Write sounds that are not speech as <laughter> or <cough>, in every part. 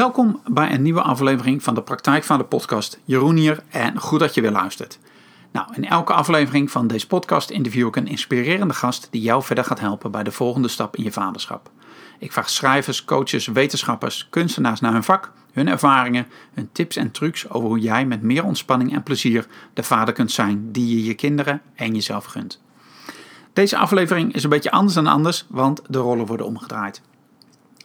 Welkom bij een nieuwe aflevering van de Praktijk van de podcast. Jeroen hier en goed dat je weer luistert. Nou, in elke aflevering van deze podcast interview ik een inspirerende gast die jou verder gaat helpen bij de volgende stap in je vaderschap. Ik vraag schrijvers, coaches, wetenschappers, kunstenaars naar hun vak, hun ervaringen, hun tips en trucs over hoe jij met meer ontspanning en plezier de vader kunt zijn die je je kinderen en jezelf gunt. Deze aflevering is een beetje anders dan anders, want de rollen worden omgedraaid.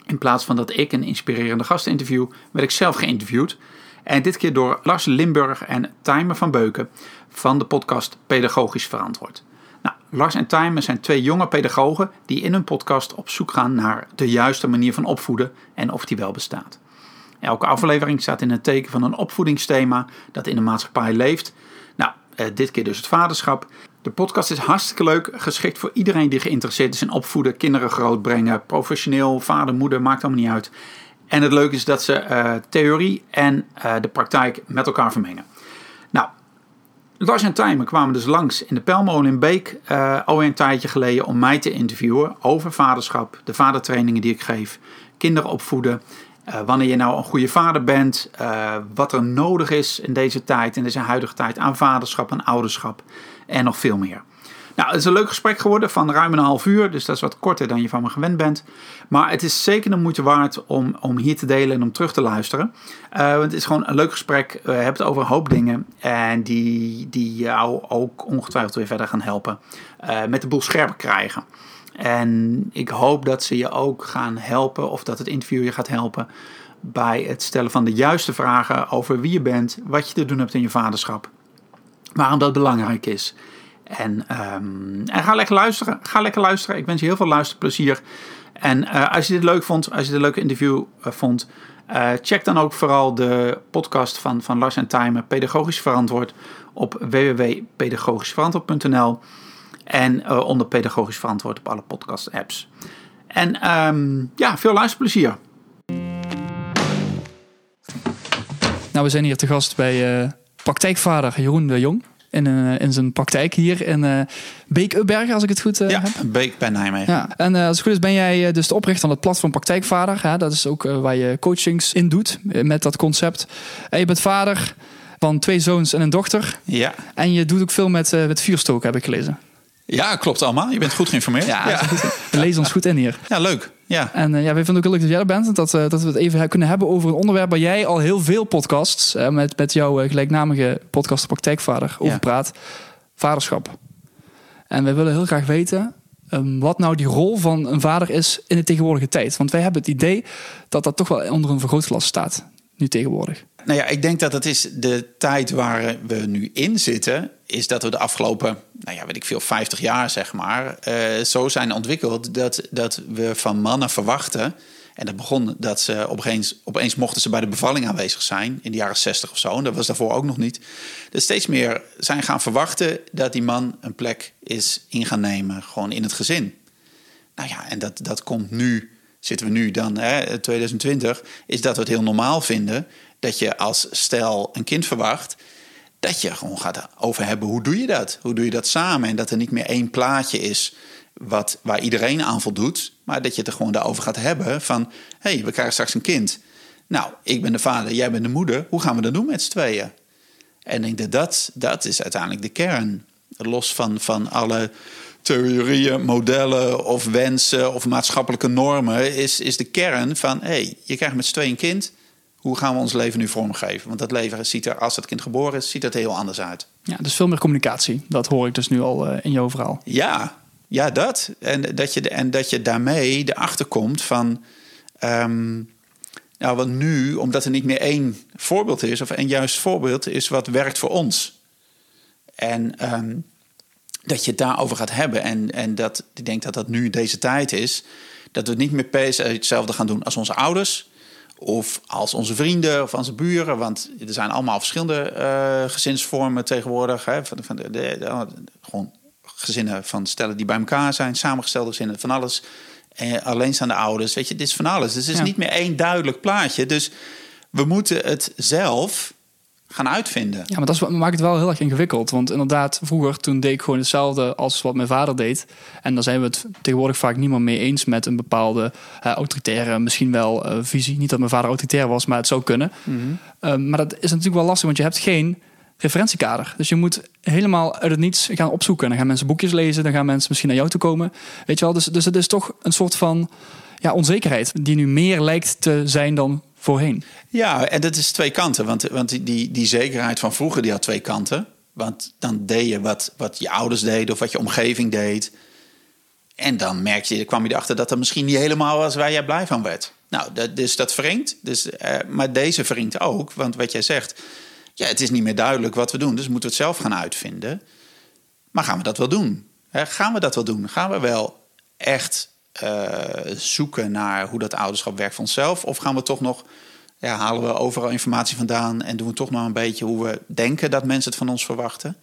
In plaats van dat ik een inspirerende gast interview, werd ik zelf geïnterviewd. En dit keer door Lars Limburg en Tijmen van Beuken van de podcast Pedagogisch Verantwoord. Nou, Lars en Tijmen zijn twee jonge pedagogen die in hun podcast op zoek gaan naar de juiste manier van opvoeden en of die wel bestaat. Elke aflevering staat in het teken van een opvoedingsthema dat in de maatschappij leeft. Nou, eh, dit keer dus het vaderschap. De podcast is hartstikke leuk, geschikt voor iedereen die geïnteresseerd is in opvoeden, kinderen grootbrengen, professioneel, vader, moeder, maakt allemaal niet uit. En het leuke is dat ze uh, theorie en uh, de praktijk met elkaar vermengen. Nou, Lars en Tijmen kwamen dus langs in de Pelmolen in Beek uh, al een tijdje geleden om mij te interviewen over vaderschap, de vadertrainingen die ik geef, kinderen opvoeden wanneer je nou een goede vader bent, wat er nodig is in deze tijd, in deze huidige tijd, aan vaderschap en ouderschap en nog veel meer. Nou, het is een leuk gesprek geworden van ruim een half uur, dus dat is wat korter dan je van me gewend bent. Maar het is zeker de moeite waard om, om hier te delen en om terug te luisteren. Want het is gewoon een leuk gesprek. We hebben het over een hoop dingen en die, die jou ook ongetwijfeld weer verder gaan helpen met de boel scherp krijgen. En ik hoop dat ze je ook gaan helpen, of dat het interview je gaat helpen, bij het stellen van de juiste vragen over wie je bent, wat je te doen hebt in je vaderschap, waarom dat belangrijk is. En, um, en ga lekker luisteren. Ga lekker luisteren. Ik wens je heel veel luisterplezier. En uh, als je dit leuk vond, als je dit leuke interview uh, vond, uh, check dan ook vooral de podcast van, van Lars en Timer, Pedagogisch Verantwoord, op www.pedagogischverantwoord.nl. En onder pedagogisch verantwoord op alle podcast-apps. En um, ja, veel luisterplezier. Nou, we zijn hier te gast bij praktijkvader Jeroen de Jong. In, uh, in zijn praktijk hier in uh, Beek-Upbergen, als ik het goed ja, heb. Beek bij Nijmegen. Ja. En als het goed is ben jij dus de oprichter van het platform Praktijkvader. Hè? Dat is ook waar je coachings in doet met dat concept. En je bent vader van twee zoons en een dochter. Ja. En je doet ook veel met, met vuurstoken, heb ik gelezen. Ja, klopt allemaal. Je bent goed geïnformeerd. Ja, ja. we lezen ons goed in hier. Ja, leuk. Ja. En uh, ja, wij vinden ook heel leuk dat jij er bent. Dat, uh, dat we het even kunnen hebben over een onderwerp waar jij al heel veel podcasts, uh, met, met jouw gelijknamige podcast Praktijkvader, over ja. praat. Vaderschap. En wij willen heel graag weten um, wat nou die rol van een vader is in de tegenwoordige tijd. Want wij hebben het idee dat dat toch wel onder een vergrootglas staat, nu tegenwoordig. Nou ja, ik denk dat het is de tijd waar we nu in zitten, is dat we de afgelopen, nou ja, weet ik veel, 50 jaar zeg maar, uh, zo zijn ontwikkeld dat, dat we van mannen verwachten. En dat begon dat ze opeens, opeens mochten ze bij de bevalling aanwezig zijn in de jaren 60 of zo. En dat was daarvoor ook nog niet. Dus steeds meer zijn gaan verwachten dat die man een plek is in gaan nemen, gewoon in het gezin. Nou ja, en dat, dat komt nu, zitten we nu dan, hè, 2020, is dat we het heel normaal vinden dat je als stel een kind verwacht, dat je gewoon gaat over hebben hoe doe je dat? Hoe doe je dat samen? En dat er niet meer één plaatje is wat, waar iedereen aan voldoet, maar dat je het er gewoon daarover gaat hebben van hé, hey, we krijgen straks een kind. Nou, ik ben de vader, jij bent de moeder. Hoe gaan we dat doen met z'n tweeën? En ik denk dat, dat is uiteindelijk de kern. Los van, van alle theorieën, modellen of wensen of maatschappelijke normen, is, is de kern van hé, hey, je krijgt met z'n tweeën een kind hoe gaan we ons leven nu vormgeven? Want dat leven ziet er, als het kind geboren is, ziet het er heel anders uit. Ja, dus veel meer communicatie. Dat hoor ik dus nu al uh, in jouw verhaal. Ja, ja, dat. En dat je, en dat je daarmee erachter komt van. Um, nou, want nu, omdat er niet meer één voorbeeld is, of een juist voorbeeld is wat werkt voor ons. En um, dat je het daarover gaat hebben. En, en dat ik denk dat dat nu deze tijd is. Dat we niet meer per se hetzelfde gaan doen als onze ouders of als onze vrienden of onze buren. Want er zijn allemaal verschillende uh, gezinsvormen tegenwoordig. Hè, van, van de, de, de, gewoon gezinnen van stellen die bij elkaar zijn, samengestelde gezinnen, van alles. En alleenstaande ouders, weet je, dit is van alles. Dus het is ja. niet meer één duidelijk plaatje. Dus we moeten het zelf gaan uitvinden. Ja, maar dat is, wat- maakt het wel heel erg ingewikkeld. Want inderdaad, vroeger toen deed ik gewoon hetzelfde als wat mijn vader deed. En daar zijn we het tegenwoordig vaak niet meer mee eens met een bepaalde eh, autoritaire, misschien wel eh, visie. Niet dat mijn vader autoritair was, maar het zou kunnen. Eh, maar dat is natuurlijk wel lastig, want je hebt geen referentiekader. Dus je moet helemaal uit het niets gaan opzoeken. Dan gaan mensen boekjes lezen, dan gaan mensen misschien naar jou toe komen. Weet je wel, dus, dus het is toch een soort van ja, onzekerheid die nu meer lijkt te zijn dan voorheen. Ja, en dat is twee kanten. Want, want die- die, zekerheid van vroeger die had twee kanten. Want dan deed je wat, wat je ouders deden of wat je omgeving deed. En dan merkte je, kwam je erachter dat dat misschien niet helemaal was waar jij blij van werd. Nou, dat, dus dat wringt. Dus, eh, maar deze wringt ook. Want wat jij zegt, ja, het is niet meer duidelijk wat we doen. Dus moeten we het zelf gaan uitvinden. Maar gaan we dat wel doen? Gaan we dat wel doen? Gaan we wel echt zoeken naar hoe dat ouderschap werkt voor onszelf? Of gaan we toch nog, ja, halen we overal informatie vandaan en doen we toch nog een beetje hoe we denken dat mensen het van ons verwachten?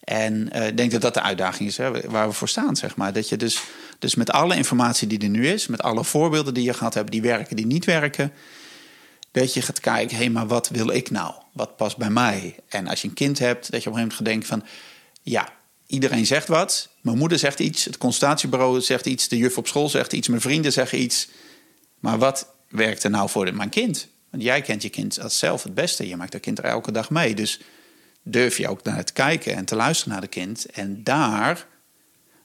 En eh, ik denk dat dat de uitdaging is hè, waar we voor staan, zeg maar. Dat je dus, dus met alle informatie die er nu is, met alle voorbeelden die je gehad hebt, die werken, die niet werken, dat je gaat kijken, hé, maar wat wil ik nou? Wat past bij mij? En als je een kind hebt, dat je op een gegeven moment gaat denken van, ja, iedereen zegt wat. Mijn moeder zegt iets, het consultatiebureau zegt iets, de juf op school zegt iets, mijn vrienden zeggen iets. Maar wat werkt er nou voor mijn kind? Want jij kent je kind als zelf het beste. Je maakt dat kind er elke dag mee. Dus durf je ook naar te kijken en te luisteren naar de kind. En daar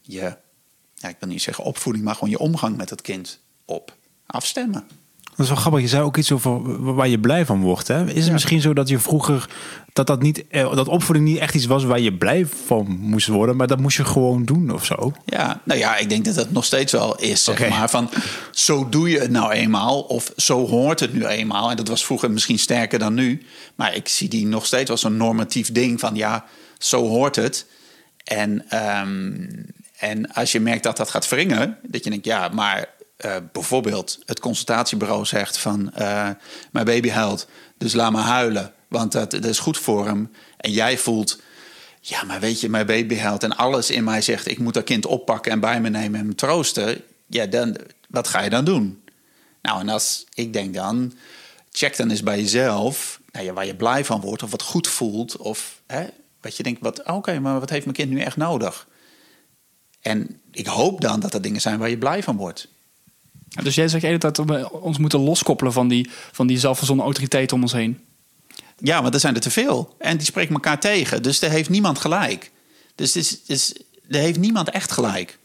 je, ja, ik wil niet zeggen opvoeding, maar gewoon je omgang met het kind op afstemmen. Dat is wel grappig. Je zei ook iets over waar je blij van wordt. Hè? Is het misschien zo dat je vroeger dat dat niet eh, dat opvoeding niet echt iets was waar je blij van moest worden, maar dat moest je gewoon doen of zo? Ja, nou ja, ik denk dat dat nog steeds wel is, zeg maar. Van, zo doe je het nou eenmaal, of zo hoort het nu eenmaal. En dat was vroeger misschien sterker dan nu. Maar ik zie die nog steeds als een normatief ding van, ja, zo hoort het. En, ehm, en als je merkt dat dat gaat wringen, dat je denkt, ja, maar eh, bijvoorbeeld het consultatiebureau zegt van, eh, mijn baby huilt, dus laat maar huilen, want dat, dat is goed voor hem. En jij voelt, ja, maar weet je, mijn baby huilt en alles in mij zegt... ik moet dat kind oppakken en bij me nemen en hem troosten. Ja, dan, wat ga je dan doen? Nou, en als ik denk dan, check dan eens bij jezelf... Nou ja, waar je blij van wordt of wat goed voelt... of hè, wat je denkt, wat, oké, maar wat heeft mijn kind nu echt nodig? En ik hoop dan dat er dingen zijn waar je blij van wordt. Dus jij zegt eigenlijk dat we ons moeten loskoppelen van die, van die zelfverzonnen autoriteit om ons heen. Ja, want er zijn er te veel. En die spreken elkaar tegen. Dus er heeft niemand gelijk. Dus, het is, is, er heeft niemand echt gelijk.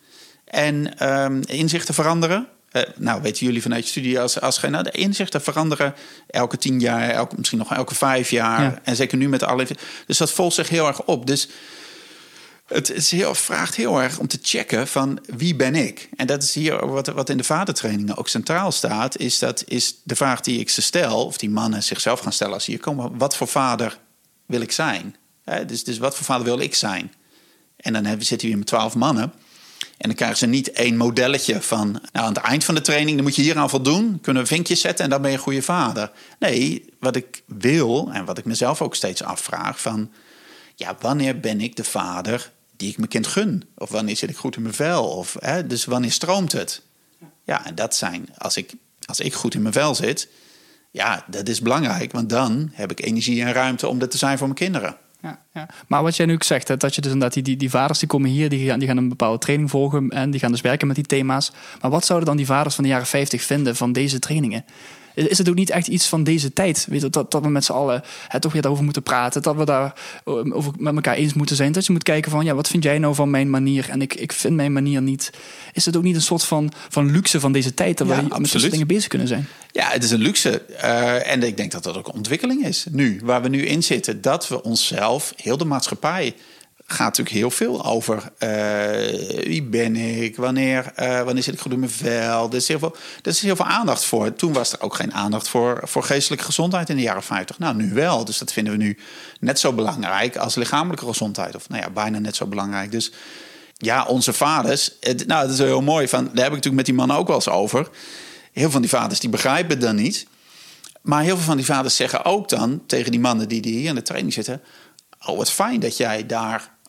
En ehm, inzichten veranderen. Eh, nou, weten jullie vanuit je studie als, als geen... Nou, de inzichten veranderen elke tien jaar, elke, misschien nog elke vijf jaar. Ja. En zeker nu met alle... Dus dat volgt zich heel erg op. Dus het is vraagt heel erg om te checken van wie ben ik? En dat is hier wat, wat in de vadertrainingen ook centraal staat. Is dat is de vraag die ik ze stel, of die mannen zichzelf gaan stellen als ze hier komen. Wat voor vader wil ik zijn? Dus, dus wat voor vader wil ik zijn? En dan hebben, zitten we hier met twaalf mannen. En dan krijgen ze niet één modelletje van... Nou, aan het eind van de training dan moet je hier aan voldoen. Kunnen we vinkjes zetten en dan ben je een goede vader. Nee, wat ik wil en wat ik mezelf ook steeds afvraag... van ja, wanneer ben ik de vader die ik mijn kind gun? Of wanneer zit ik goed in mijn vel? Of, hè, dus wanneer stroomt het? Ja, en dat zijn, als ik, als ik goed in mijn vel zit... ja, dat is belangrijk, want dan heb ik energie en ruimte... om er te zijn voor mijn kinderen. Ja, ja. Maar wat jij nu ook zegt, hè, dat je dus inderdaad die, die, die vaders die komen hier, die gaan, die gaan een bepaalde training volgen en die gaan dus werken met die thema's. Maar wat zouden dan die vaders van de jaren 50 vinden van deze trainingen? Is het ook niet echt iets van deze tijd? Weet je, dat, dat we met z'n allen hè, toch weer daarover moeten praten. Dat we daar um, over met elkaar eens moeten zijn. Dat je moet kijken van, ja, wat vind jij nou van mijn manier? En ik, ik vind mijn manier niet. Is het ook niet een soort van, van luxe van deze tijd? Dat Ja, we met soort dingen bezig kunnen zijn? Ja, het is een luxe. Eh, en ik denk dat dat ook een ontwikkeling is. Nu, waar we nu in zitten, dat we onszelf, heel de maatschappij, gaat natuurlijk heel veel over eh, wie ben ik, wanneer, eh, wanneer zit ik goed in mijn vel. Er is, heel veel, is heel veel aandacht voor. Toen was er ook geen aandacht voor, voor geestelijke gezondheid in de jaren 50. Nou, nu wel. Dus dat vinden we nu net zo belangrijk als lichamelijke gezondheid. Of nou ja, bijna net zo belangrijk. Dus ja, onze vaders. Nou, dat is heel mooi. Van, daar heb ik natuurlijk met die mannen ook wel eens over. Heel veel van die vaders die begrijpen het dan niet. Maar heel veel van die vaders zeggen ook dan tegen die mannen die, die hier in de training zitten: Oh, wat fijn dat jij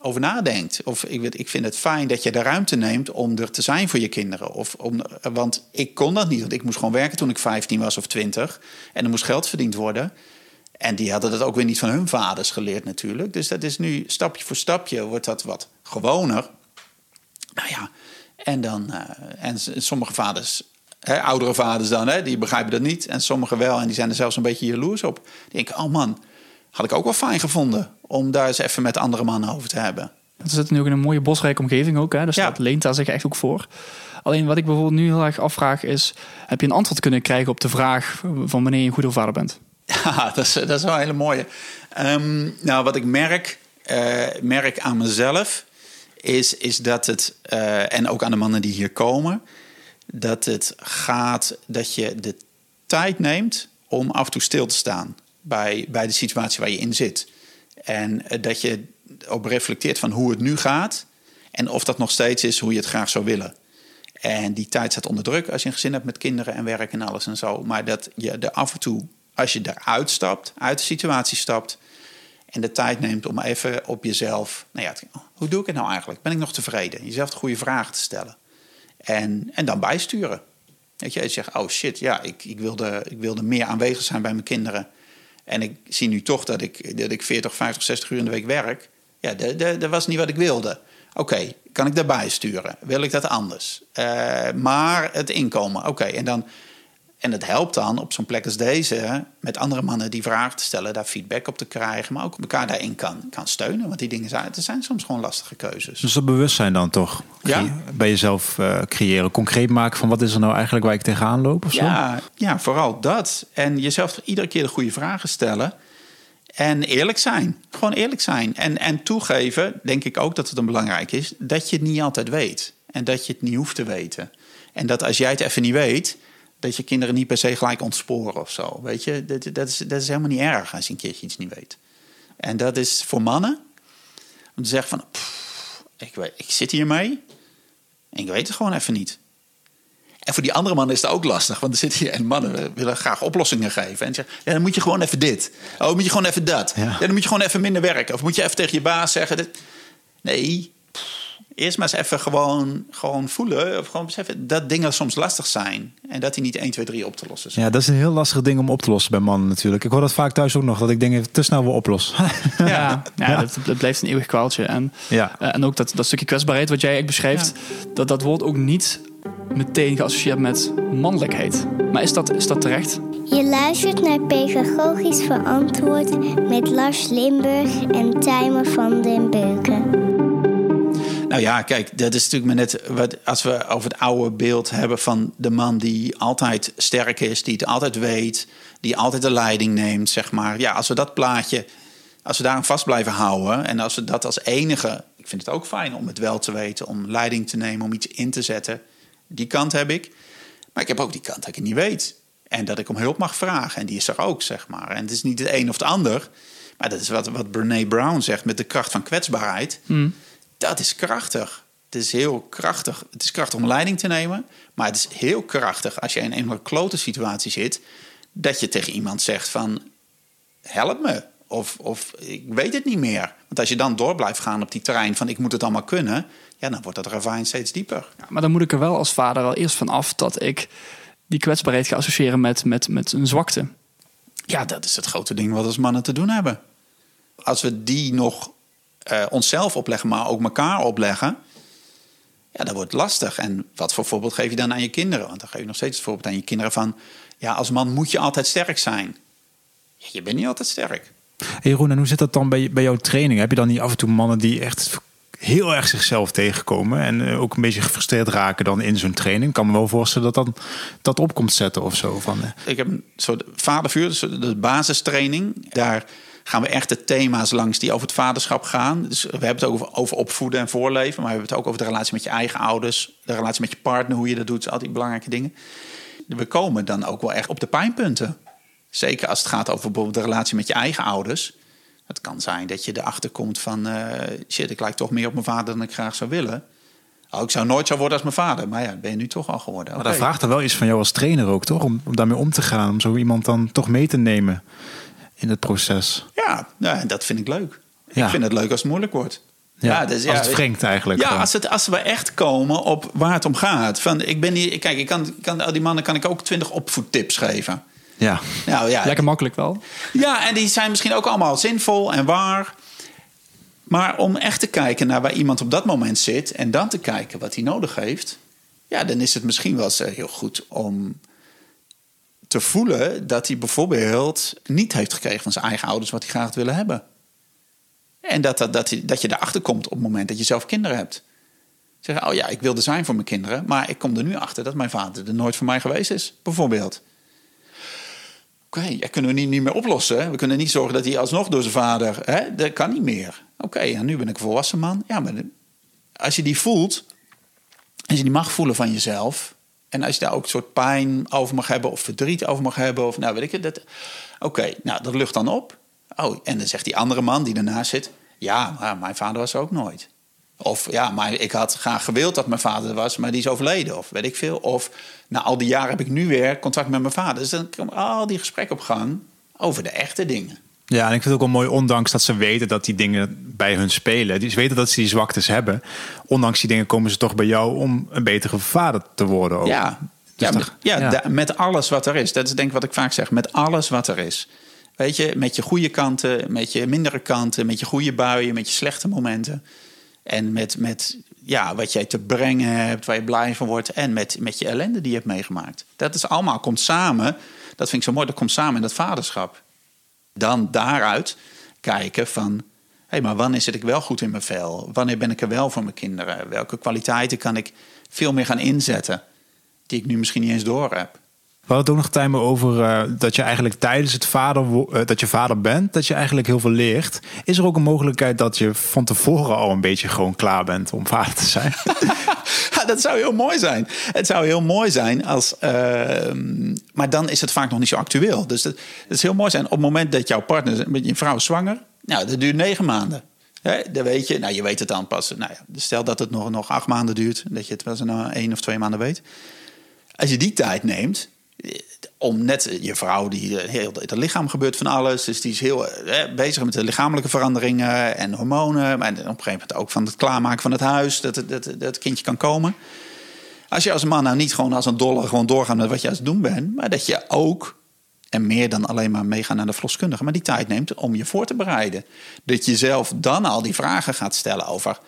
daarover nadenkt. Of ik, ik vind het fijn dat je de ruimte neemt om er te zijn voor je kinderen. Of om, want ik kon dat niet, want ik moest gewoon werken toen ik 15 was of 20. En er moest geld verdiend worden. En die hadden dat ook weer niet van hun vaders geleerd natuurlijk. Dus dat is nu stapje voor stapje wordt dat wat gewoner. Nou ja, en dan... eh, en sommige vaders, oudere vaders dan, hè, die begrijpen dat niet. En sommigen wel, en die zijn er zelfs een beetje jaloers op. Die denken, oh man, had ik ook wel fijn gevonden... om daar eens even met andere mannen over te hebben. We zitten nu ook in een mooie bosrijke omgeving ook. Hè? Dus Ja. dat leent daar zich echt ook voor. Alleen wat ik bijvoorbeeld nu heel erg afvraag is... heb je een antwoord kunnen krijgen op de vraag van wanneer je een goede vader bent? <laughs> Ja, dat is, dat is wel een hele mooie. Ehm, nou, wat ik merk, eh, merk aan mezelf, is, is dat het, eh, en ook aan de mannen die hier komen, dat het gaat dat je de tijd neemt om af en toe stil te staan bij, bij de situatie waar je in zit. En eh, dat je ook reflecteert van hoe het nu gaat en of dat nog steeds is hoe je het graag zou willen. En die tijd staat onder druk als je een gezin hebt met kinderen en werk en alles en zo. Maar dat je er af en toe, als je eruit stapt, uit de situatie stapt. en de tijd neemt om even op jezelf. Nou ja, hoe doe ik het nou eigenlijk? Ben ik nog tevreden? Jezelf de goede vragen te stellen. En, en dan bijsturen. Je, je zegt: Oh shit, ja, ik, ik, wilde, ik wilde meer aanwezig zijn bij mijn kinderen. En ik zie nu toch dat ik, dat ik 40, 50, 60 uur in de week werk. Ja, dat- was niet wat ik wilde. Oké, kan ik daarbij sturen? Wil ik dat anders? Eh, maar het inkomen, oké. En dan en het helpt dan op zo'n plek als deze... met andere mannen die vragen te stellen... daar feedback op te krijgen... maar ook elkaar daarin kan, kan steunen. Want die dingen zijn, het zijn soms gewoon lastige keuzes. Dus dat bewustzijn dan toch? Ja. Bij jezelf eh, creëren. Concreet maken van wat is er nou eigenlijk waar ik tegenaan loop of zo? Ja, ja, vooral dat. En jezelf iedere keer de goede vragen stellen. En eerlijk zijn. Gewoon eerlijk zijn. En, en toegeven, denk ik ook dat het een belangrijk is... dat je het niet altijd weet. En dat je het niet hoeft te weten. En dat als jij het even niet weet... dat je kinderen niet per se gelijk ontsporen of zo. Weet je, dat, dat, is, dat is helemaal niet erg als je een keertje iets niet weet. En dat is voor mannen... om te zeggen van... "Pff, ik, weet, ik zit hiermee en ik weet het gewoon even niet. En voor die andere mannen is het ook lastig. Want er zitten hier en mannen willen graag oplossingen geven. En zeggen, ja, dan moet je gewoon even dit. Oh, dan moet je gewoon even dat. Ja. Ja. dan moet je gewoon even minder werken. Of moet je even tegen je baas zeggen... Dit. Nee, pff, eerst maar eens even gewoon, gewoon voelen. Of gewoon beseffen dat dingen soms lastig zijn. En dat die niet 1, 2, 3 op te lossen zijn. Ja, dat is een heel lastig ding om op te lossen bij mannen natuurlijk. Ik hoor dat vaak thuis ook nog, dat ik dingen te snel wil oplossen. Ja, <laughs> ja, Dat, dat blijft een eeuwig kwaaltje. En, Ja. eh, en ook dat, dat stukje kwetsbaarheid wat jij beschrijft... Dat, dat wordt ook niet meteen geassocieerd met mannelijkheid. Maar is dat, is dat terecht? Je luistert naar Pedagogisch Verantwoord met Lars Limburg en Tijmen van den Beuken. Nou ja, kijk, dat is natuurlijk maar net wat als we over het oude beeld hebben van de man die altijd sterk is, die het altijd weet, die altijd de leiding neemt, zeg maar. Ja, als we dat plaatje, als we daaraan vast blijven houden en als we dat als enige, ik vind het ook fijn om het wel te weten, om leiding te nemen, om iets in te zetten. Die kant heb ik. Maar ik heb ook die kant dat ik het niet weet. En dat ik om hulp mag vragen. En die is er ook, zeg maar. En het is niet het een of het ander. Maar dat is wat, wat Brene Brown zegt met de kracht van kwetsbaarheid. Dat is krachtig. Het is heel krachtig. Het is krachtig om leiding te nemen. Maar het is heel krachtig als je in een klote situatie zit. Dat je tegen iemand zegt van... Help me. Of, of ik weet het niet meer. Want als je dan door blijft gaan op die terrein van ik moet het allemaal kunnen. Ja, dan wordt dat ravijn steeds dieper. Ja, maar dan moet ik er wel als vader wel eerst van af... dat ik die kwetsbaarheid ga associëren met, met, met een zwakte. Ja, dat is het grote ding wat als mannen te doen hebben. Als we die nog eh, onszelf opleggen, maar ook elkaar opleggen... ja, dat wordt lastig. En wat voor voorbeeld geef je dan aan je kinderen? Want dan geef je nog steeds het voorbeeld aan je kinderen van... ja, als man moet je altijd sterk zijn. Ja, je bent niet altijd sterk. Hey Jeroen, en hoe zit dat dan bij, bij jouw training? Heb je dan niet af en toe mannen die echt heel erg zichzelf tegenkomen... en eh, ook een beetje gefrustreerd raken dan in zo'n training? Ik kan me wel voorstellen dat dan dat op komt zetten of zo. Van, eh, Ik heb een soort vadervuur, dus de basistraining. Daar gaan we echt de thema's langs die over het vaderschap gaan. Dus we hebben het ook over, over opvoeden en voorleven. Maar we hebben het ook over de relatie met je eigen ouders. De relatie met je partner, hoe je dat doet. Al die belangrijke dingen. We komen dan ook wel echt op de pijnpunten. Zeker als het gaat over bijvoorbeeld de relatie met je eigen ouders. Het kan zijn dat je erachter komt van... eh, shit, ik lijk toch meer op mijn vader dan ik graag zou willen. Oh, ik zou nooit zo worden als mijn vader. Maar ja, ben je nu toch al geworden. Maar dat vraagt er wel iets van jou als trainer ook, toch? Om, om daarmee om te gaan. Om zo iemand dan toch mee te nemen in het proces. Ja, ja, en dat vind ik leuk. Ja. Ik vind het leuk als het moeilijk wordt. Ja, dus, als het wringt eigenlijk. Ja, gewoon. als, het, als we echt komen op waar het om gaat. Van, ik ben hier, kijk, ik kan, ik kan, al die mannen kan ik ook twintig opvoedtips geven. Ja. Nou ja, Lekker makkelijk wel. ja, en die zijn misschien ook allemaal zinvol en waar. Maar om echt te kijken naar waar iemand op dat moment zit en dan te kijken wat hij nodig heeft, ja, dan is het misschien wel eens eh, heel goed om te voelen dat hij bijvoorbeeld niet heeft gekregen van zijn eigen ouders wat hij graag willen hebben. En dat, dat, dat, dat je erachter komt op het moment dat je zelf kinderen hebt. Zeggen, oh ja, ik wilde zijn voor mijn kinderen, maar ik kom er nu achter dat mijn vader er nooit voor mij geweest is, bijvoorbeeld. Oké, dat kunnen we niet, niet meer oplossen. We kunnen niet zorgen dat hij alsnog door zijn vader... Hè, dat kan niet meer. Oké, en nu ben ik een volwassen man. Ja, maar als je die voelt... Als je die mag voelen van jezelf... en als je daar ook een soort pijn over mag hebben... of verdriet over mag hebben... of nou weet ik het... Oké, nou, dat lucht dan op. Oh, en dan zegt die andere man die ernaast zit... ja, maar mijn vader was er ook nooit. Of ja, maar ik had graag gewild dat mijn vader er was, maar die is overleden. Of weet ik veel. Of na al die jaren heb ik nu weer contact met mijn vader. Dus dan komen al die gesprekken op gang over de echte dingen. Ja, en ik vind het ook wel mooi, ondanks dat ze weten dat die dingen bij hun spelen. Die, ze weten dat ze die zwaktes hebben. Ondanks die dingen komen ze toch bij jou om een betere vader te worden. Ook. Ja, Dus ja, ja, ja. da- met alles wat er is. Dat is denk ik wat ik vaak zeg. Met alles wat er is. Weet je, met je goede kanten, met je mindere kanten, met je goede buien, met je slechte momenten. En met, met ja, wat jij te brengen hebt, waar je blij van wordt. En met, met je ellende die je hebt meegemaakt. Dat is allemaal komt samen. Dat vind ik zo mooi. Dat komt samen in dat vaderschap. Dan daaruit kijken van... hé, hey, maar wanneer zit ik wel goed in mijn vel? Wanneer ben ik er wel voor mijn kinderen? Welke kwaliteiten kan ik veel meer gaan inzetten... die ik nu misschien niet eens door heb? We hadden ook nog tijd over eh, dat je eigenlijk tijdens het vader, eh, dat je vader bent, dat je eigenlijk heel veel leert. Is er ook een mogelijkheid dat je van tevoren al een beetje gewoon klaar bent om vader te zijn? <laughs> Dat zou heel mooi zijn. Het zou heel mooi zijn als. ehm, maar dan is het vaak nog niet zo actueel. Dus het is heel mooi zijn op het moment dat jouw partner, met je vrouw zwanger. Nou, dat duurt negen maanden. Dan weet je, nou, je weet het dan pas. Nou ja, stel dat het nog, nog acht maanden duurt, dat je het pas na één of twee maanden weet. Als je die tijd neemt, om net je vrouw, die eh, heel het lichaam gebeurt van alles, dus die is heel eh, bezig met de lichamelijke veranderingen en hormonen, maar op een gegeven moment ook van het klaarmaken van het huis, dat het, dat, dat het kindje kan komen. Als je als man nou niet gewoon als een dolle gewoon doorgaat met wat je aan het doen bent, maar dat je ook en meer dan alleen maar meegaan naar de verloskundige, maar die tijd neemt om je voor te bereiden. Dat je zelf dan al die vragen gaat stellen over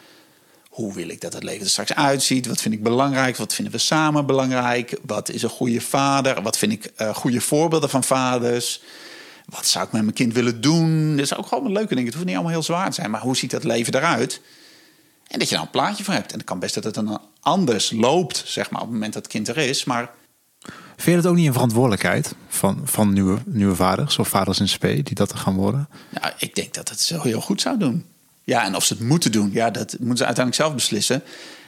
hoe wil ik dat het leven er straks uitziet? Wat vind ik belangrijk? Wat vinden we samen belangrijk? Wat is een goede vader? Wat vind ik eh, goede voorbeelden van vaders? Wat zou ik met mijn kind willen doen? Dat is ook gewoon een leuke ding. Het hoeft niet allemaal heel zwaar te zijn, maar hoe ziet dat leven eruit? En dat je daar een plaatje voor hebt. En het kan best dat het dan anders loopt, zeg maar, op het moment dat het kind er is. Maar Vind je dat ook niet een verantwoordelijkheid van, van nieuwe, nieuwe vaders of vaders in spe die dat gaan worden? Nou, ik denk dat het zo heel goed zou doen. Ja, en of ze het moeten doen, ja, dat moeten ze uiteindelijk zelf beslissen.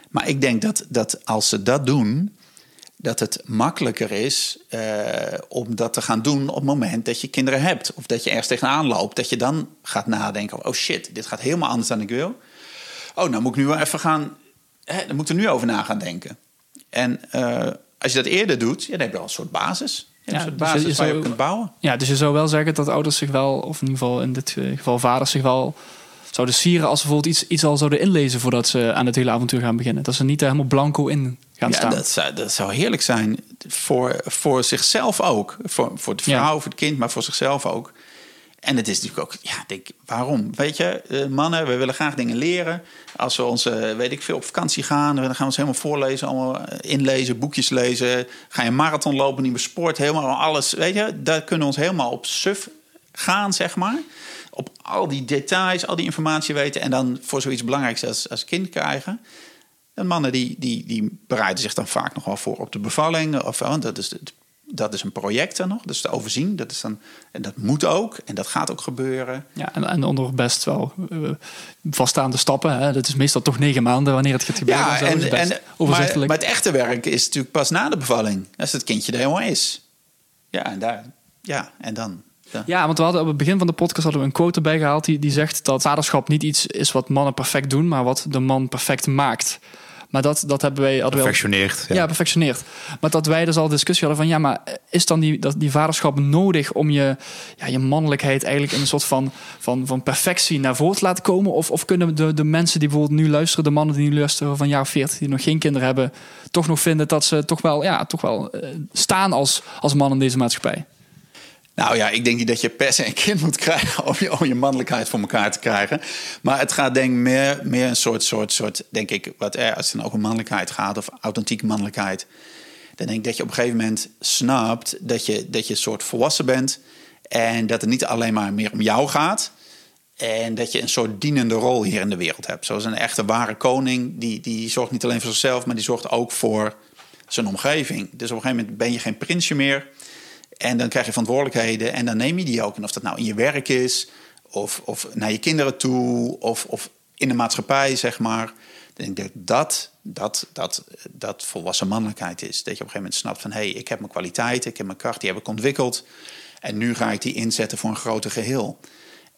Maar ik denk dat, dat als ze dat doen, dat het makkelijker is eh, om dat te gaan doen op het moment dat je kinderen hebt. Of dat je ergens tegenaan loopt. Dat je dan gaat nadenken: oh shit, dit gaat helemaal anders dan ik wil. Oh, nou moet ik nu wel even gaan. Hè, dan moet ik er nu over na gaan denken. En eh, als je dat eerder doet, ja, dan heb je al een soort basis. Ja, een soort dus je- basis waar je op kunt bouwen. Ja, dus je zou wel zeggen dat ouders zich wel, of in ieder geval in dit eh, geval vaders zich wel zouden sieren als ze bijvoorbeeld iets, iets al zouden inlezen voordat ze aan het hele avontuur gaan beginnen. Dat ze niet helemaal blanco in gaan Ja, staan. dat zou, dat zou heerlijk zijn voor, voor zichzelf ook. Voor, voor de vrouw, Ja. voor het kind, maar voor zichzelf ook. En het is natuurlijk ook, ja, denk, waarom? Weet je, eh, mannen, we willen graag dingen leren. Als we ons, eh, weet ik veel, op vakantie gaan, dan gaan we ons helemaal voorlezen, allemaal eh, inlezen, boekjes lezen. Ga je een marathon lopen, nieuwe sport, helemaal alles. Weet je, daar kunnen we ons helemaal op suf gaan, zeg maar. Op al die details, al die informatie weten. En dan voor zoiets belangrijks als, als kind krijgen. En mannen die, die, die bereiden zich dan vaak nog wel voor op de bevalling. Of, want dat, is, dat is een project dan nog, dus te overzien. Dat is dan, en dat moet ook, en dat gaat ook gebeuren. Ja, en, en onder best wel eh, vaststaande stappen. Hè. Dat is meestal toch negen maanden wanneer het gaat gebeuren. Ja, en, is best en, maar het echte werk is natuurlijk pas na de bevalling. Als het kindje er helemaal is. Ja, en, daar, ja, en dan... Ja, want we hadden op het begin van de podcast hadden we een quote erbij gehaald die, die zegt dat vaderschap niet iets is wat mannen perfect doen, maar wat de man perfect maakt. Maar dat, dat hebben wij. Hadden al- Perfectioneert. ja. perfectioneert. Maar dat wij dus al discussie hadden van ja, maar is dan die, dat, die vaderschap nodig om je, ja, je mannelijkheid eigenlijk in een soort van, van, van perfectie naar voren te laten komen? Of, of kunnen de, de mensen die bijvoorbeeld nu luisteren, de mannen die nu luisteren van jaar of 40, die nog geen kinderen hebben, toch nog vinden dat ze toch wel, ja, toch wel eh, staan als, als man in deze maatschappij? Nou ja, ik denk niet dat je per se een kind moet krijgen om je, om je mannelijkheid voor elkaar te krijgen. Maar het gaat denk ik meer, meer een soort, soort, soort, denk ik, wat er, als het dan over mannelijkheid gaat of authentieke mannelijkheid. Dan denk ik dat je op een gegeven moment snapt dat je, dat je een soort volwassen bent. En dat het niet alleen maar meer om jou gaat. En dat je een soort dienende rol hier in de wereld hebt. Zoals een echte ware koning, die, die zorgt niet alleen voor zichzelf, maar die zorgt ook voor zijn omgeving. Dus op een gegeven moment ben je geen prinsje meer. En dan krijg je verantwoordelijkheden en dan neem je die ook. En of dat nou in je werk is, of, of naar je kinderen toe, of, of in de maatschappij, zeg maar. Dan denk ik dat dat, dat dat volwassen mannelijkheid is. Dat je op een gegeven moment snapt van... hé, hey, ik heb mijn kwaliteiten, ik heb mijn kracht, die heb ik ontwikkeld. En nu ga ik die inzetten voor een groter geheel.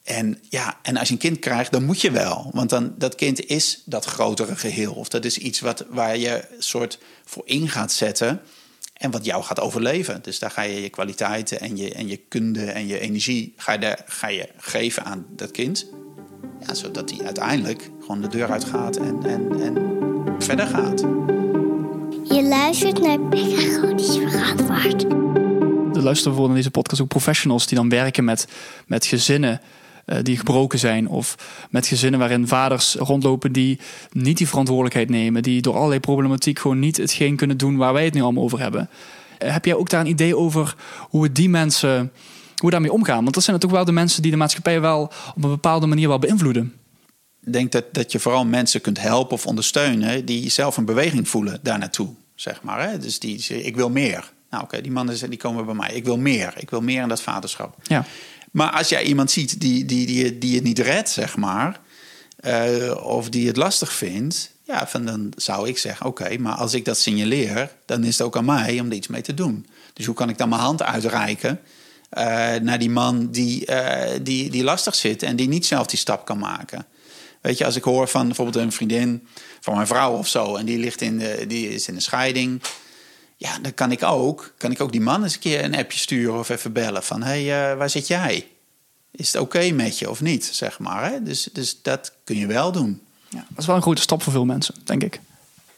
En ja, en als je een kind krijgt, dan moet je wel. Want dan, dat kind is dat grotere geheel. Of dat is iets wat, waar je soort voor in gaat zetten en wat jou gaat overleven. Dus daar ga je je kwaliteiten en je, en je kunde en je energie ga je, daar, ga je geven aan dat kind. Ja, zodat hij uiteindelijk gewoon de deur uitgaat en, en, en verder gaat. Je luistert naar Pedagogisch Verantwoord. Er luisteren voor in deze podcast ook professionals die dan werken met, met gezinnen die gebroken zijn. Of met gezinnen waarin vaders rondlopen die niet die verantwoordelijkheid nemen. Die door allerlei problematiek gewoon niet hetgeen kunnen doen waar wij het nu allemaal over hebben. Uh, heb jij ook daar een idee over hoe we die mensen, hoe we daarmee omgaan? Want dat zijn natuurlijk wel de mensen die de maatschappij wel op een bepaalde manier wel beïnvloeden. Ik denk dat, dat je vooral mensen kunt helpen of ondersteunen die zelf een beweging voelen daar naartoe. Zeg maar, hè? Dus die zeggen, ik wil meer. Nou oké, die mannen die komen bij mij. Ik wil meer. Ik wil meer in dat vaderschap. Ja. Maar als jij iemand ziet die, die, die, die het niet redt, zeg maar, uh, of die het lastig vindt, ja, van dan zou ik zeggen: oké, maar als ik dat signaleer, dan is het ook aan mij om er iets mee te doen. Dus hoe kan ik dan mijn hand uitreiken uh, naar die man die, uh, die, die lastig zit en die niet zelf die stap kan maken? Weet je, als ik hoor van bijvoorbeeld een vriendin van mijn vrouw of zo, en die, ligt in de, die is in een scheiding. Ja, dan kan ik ook, kan ik ook die man eens een keer een appje sturen of even bellen van hé, hey, uh, waar zit jij? Is het oké okay met je of niet, zeg maar. Hè? Dus, dus dat kun je wel doen. Ja. Dat is wel een grote stap voor veel mensen, denk ik.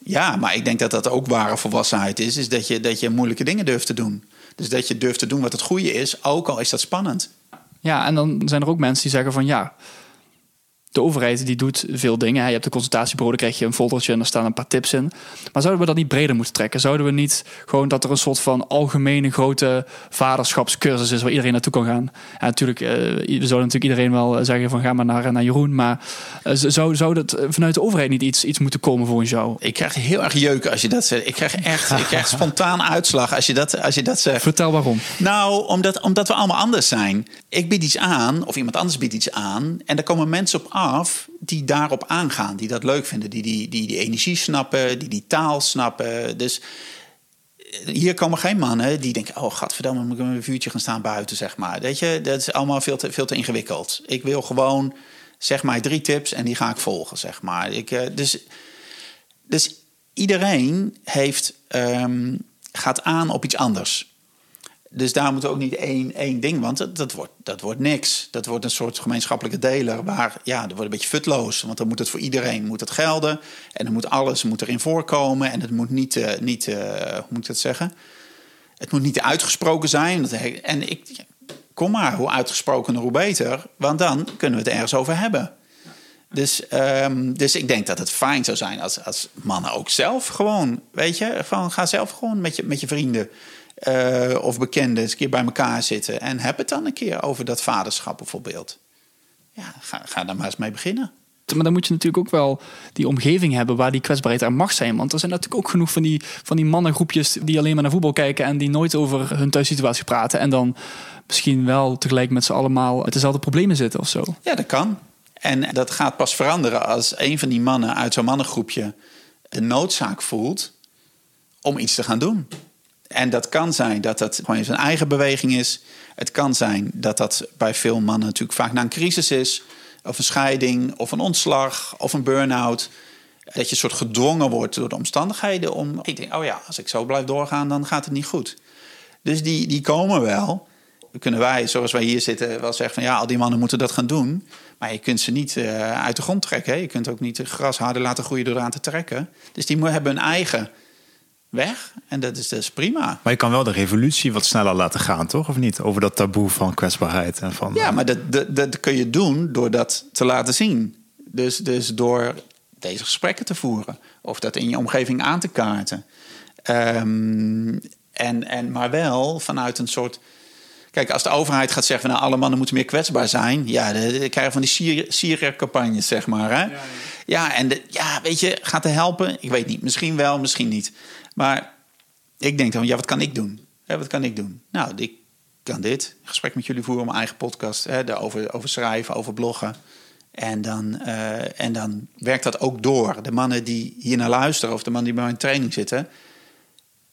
Ja, maar ik denk dat dat ook ware volwassenheid is. Is dat je, dat je moeilijke dingen durft te doen. Dus dat je durft te doen wat het goede is, ook al is dat spannend. Ja, en dan zijn er ook mensen die zeggen van ja, de overheid die doet veel dingen. Je hebt de consultatiebureau, dan krijg je een foldertje en daar staan een paar tips in. Maar zouden we dat niet breder moeten trekken? Zouden we niet gewoon dat er een soort van algemene grote vaderschapscursus is waar iedereen naartoe kan gaan? En natuurlijk, uh, we zouden natuurlijk iedereen wel zeggen van ga maar naar, naar Jeroen. Maar uh, zou, zou dat vanuit de overheid niet iets, iets moeten komen voor jou? Ik krijg heel erg jeuken als je dat zegt. Ik krijg echt ik krijg <laughs> spontaan uitslag als je dat, als je dat zegt. Vertel waarom. Nou, omdat, omdat we allemaal anders zijn. Ik bied iets aan of iemand anders biedt iets aan en daar komen mensen op die daarop aangaan, die dat leuk vinden, die die, die, die energie snappen, die die taal snappen. Dus eh, hier komen geen mannen die denken: Oh, godverdamme, moet ik een vuurtje gaan staan buiten, zeg maar. Weet je, dat is allemaal veel te, veel te ingewikkeld. Ik wil gewoon, zeg maar, drie tips en die ga ik volgen, zeg maar. Ik, uh, dus, dus iedereen heeft, um, gaat aan op iets anders. Dus daar moet ook niet één, één ding, want dat, dat, wordt, dat wordt niks. Dat wordt een soort gemeenschappelijke deler waar, ja, dat wordt een beetje futloos. Want dan moet het voor iedereen moet het gelden. En dan moet alles moet erin voorkomen. En het moet niet, uh, niet uh, hoe moet ik dat zeggen? Het moet niet uitgesproken zijn. En ik, kom maar, hoe uitgesprokener, hoe beter. Want dan kunnen we het ergens over hebben. Dus, um, dus ik denk dat het fijn zou zijn als, als mannen ook zelf gewoon, weet je, van ga zelf gewoon met je, met je vrienden uh, of bekenden eens een keer bij elkaar zitten. En heb het dan een keer over dat vaderschap bijvoorbeeld. Ja, ga, ga daar maar eens mee beginnen. Maar dan moet je natuurlijk ook wel die omgeving hebben waar die kwetsbaarheid er mag zijn. Want er zijn natuurlijk ook genoeg van die, van die mannengroepjes die alleen maar naar voetbal kijken en die nooit over hun thuissituatie praten. En dan misschien wel tegelijk met z'n allemaal met dezelfde problemen zitten of zo. Ja, dat kan. En dat gaat pas veranderen als een van die mannen uit zo'n mannengroepje de noodzaak voelt om iets te gaan doen. En dat kan zijn dat dat gewoon zijn eigen beweging is. Het kan zijn dat dat bij veel mannen natuurlijk vaak na een crisis is. Of een scheiding, of een ontslag, of een burn-out. Dat je soort gedwongen wordt door de omstandigheden om... Ik denk, oh ja, als ik zo blijf doorgaan, dan gaat het niet goed. Dus die, die komen wel. Kunnen wij, zoals wij hier zitten, wel zeggen van... ja, al die mannen moeten dat gaan doen. Maar je kunt ze niet uh, uit de grond trekken. Je kunt ook niet gras harder laten groeien door eraan te trekken. Dus die hebben hun eigen weg. En dat is dus prima. Maar je kan wel de revolutie wat sneller laten gaan, toch? Of niet? Over dat taboe van kwetsbaarheid en van. Ja, maar dat, dat, dat kun je doen door dat te laten zien. Dus, dus door deze gesprekken te voeren. Of dat in je omgeving aan te kaarten. Ehm, en, en, maar wel vanuit een soort. Kijk, als de overheid gaat zeggen: van, nou, alle mannen moeten meer kwetsbaar zijn. Ja, dan krijgen we van die Syrië-campagnes, zeg maar. Hè? Ja, ja. ja en de, ja, weet je, gaat het helpen? Ik weet niet. Misschien wel, misschien niet. Maar ik denk dan: ja, wat kan ik doen? Wat kan ik doen? Nou, ik kan dit. Gesprek met jullie voeren, mijn eigen podcast. Hè, daarover over schrijven, over bloggen. En dan, uh, en dan werkt dat ook door. De mannen die hier naar luisteren, of de mannen die bij mijn training zitten,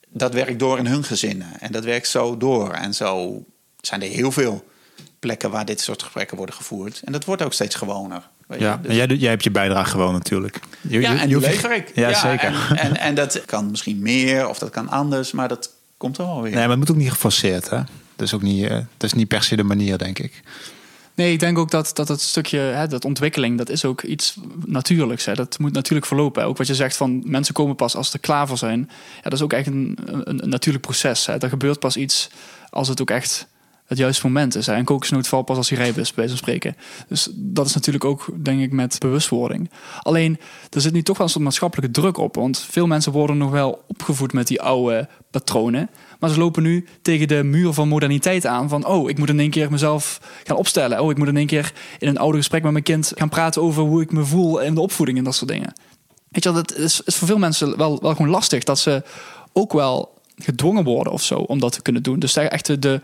dat werkt door in hun gezinnen. En dat werkt zo door. En zo zijn er heel veel plekken waar dit soort gesprekken worden gevoerd. En dat wordt ook steeds gewoner. Weet ja, dus... jij, jij hebt je bijdrage gewoon natuurlijk. Je, ja, en ik. Ja, zeker. En, <laughs> en, en, dat kan misschien meer of dat kan anders, maar dat komt er wel weer. Nee, maar het moet ook niet geforceerd, hè? Dat is ook niet, uh, dat is niet per se de manier, denk ik. Nee, ik denk ook dat dat, dat stukje, hè, dat ontwikkeling, dat is ook iets natuurlijks. Hè. Dat moet natuurlijk verlopen. Ook wat je zegt van mensen komen pas als ze klaar voor zijn. Ja, dat is ook echt een, een, een natuurlijk proces. Hè. Er gebeurt pas iets als het ook echt het juiste moment is. En kokosnoot valt pas als hij rijp is, bij zo'n spreken. Dus dat is natuurlijk ook, denk ik, met bewustwording. Alleen, er zit nu toch wel een soort maatschappelijke druk op. Want veel mensen worden nog wel opgevoed met die oude patronen. Maar ze lopen nu tegen de muur van moderniteit aan. Van, oh, ik moet in één keer mezelf gaan opstellen. Oh, ik moet in één keer in een ouder gesprek met mijn kind gaan praten over hoe ik me voel in de opvoeding en dat soort dingen. Weet je dat is, is voor veel mensen wel, wel gewoon lastig. Dat ze ook wel gedwongen worden of zo om dat te kunnen doen. Dus echt de,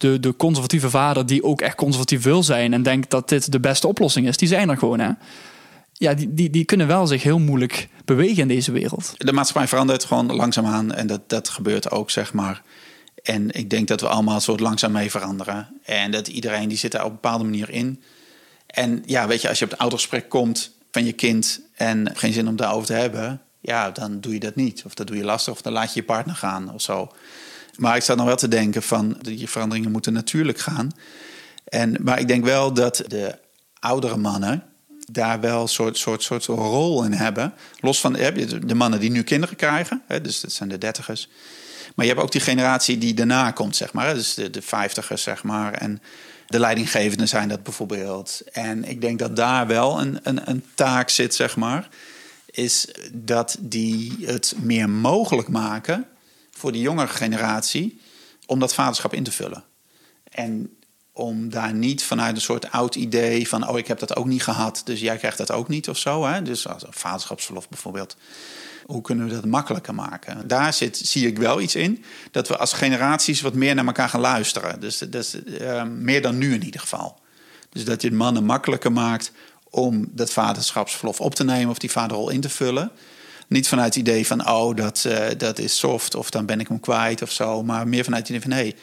de, de conservatieve vader die ook echt conservatief wil zijn en denkt dat dit de beste oplossing is, die zijn er gewoon. Hè? Ja, die, die, die kunnen wel zich heel moeilijk bewegen in deze wereld. De maatschappij verandert gewoon langzaamaan en dat, dat gebeurt ook, zeg maar. En ik denk dat we allemaal soort langzaam mee veranderen. En dat iedereen die zit daar op een bepaalde manier in. En ja, weet je, als je op het autogesprek komt van je kind en geen zin om daarover te hebben, ja, dan doe je dat niet. Of dat doe je lastig, of dan laat je je partner gaan of zo. Maar ik sta nog wel te denken van die veranderingen moeten natuurlijk gaan. En, maar ik denk wel dat de oudere mannen daar wel een soort, soort, soort rol in hebben. Los van de mannen die nu kinderen krijgen, hè, dus dat zijn de dertigers. Maar je hebt ook die generatie die daarna komt, zeg maar. Dus de, de vijftigers, zeg maar. En de leidinggevenden zijn dat bijvoorbeeld. En ik denk dat daar wel een, een, een taak zit, zeg maar. Is dat die het meer mogelijk maken voor de jongere generatie om dat vaderschap in te vullen. En om daar niet vanuit een soort oud idee van, oh, ik heb dat ook niet gehad, dus jij krijgt dat ook niet of zo. Hè? Dus als vaderschapsverlof bijvoorbeeld. Hoe kunnen we dat makkelijker maken? Daar zit, zie ik wel iets in. Dat we als generaties wat meer naar elkaar gaan luisteren. Dus, dus uh, meer dan nu in ieder geval. Dus dat je mannen makkelijker maakt om dat vaderschapsverlof op te nemen of die vaderrol in te vullen. Niet vanuit het idee van, oh, dat, uh, dat is soft of dan ben ik hem kwijt of zo. Maar meer vanuit het idee van, hé, hey,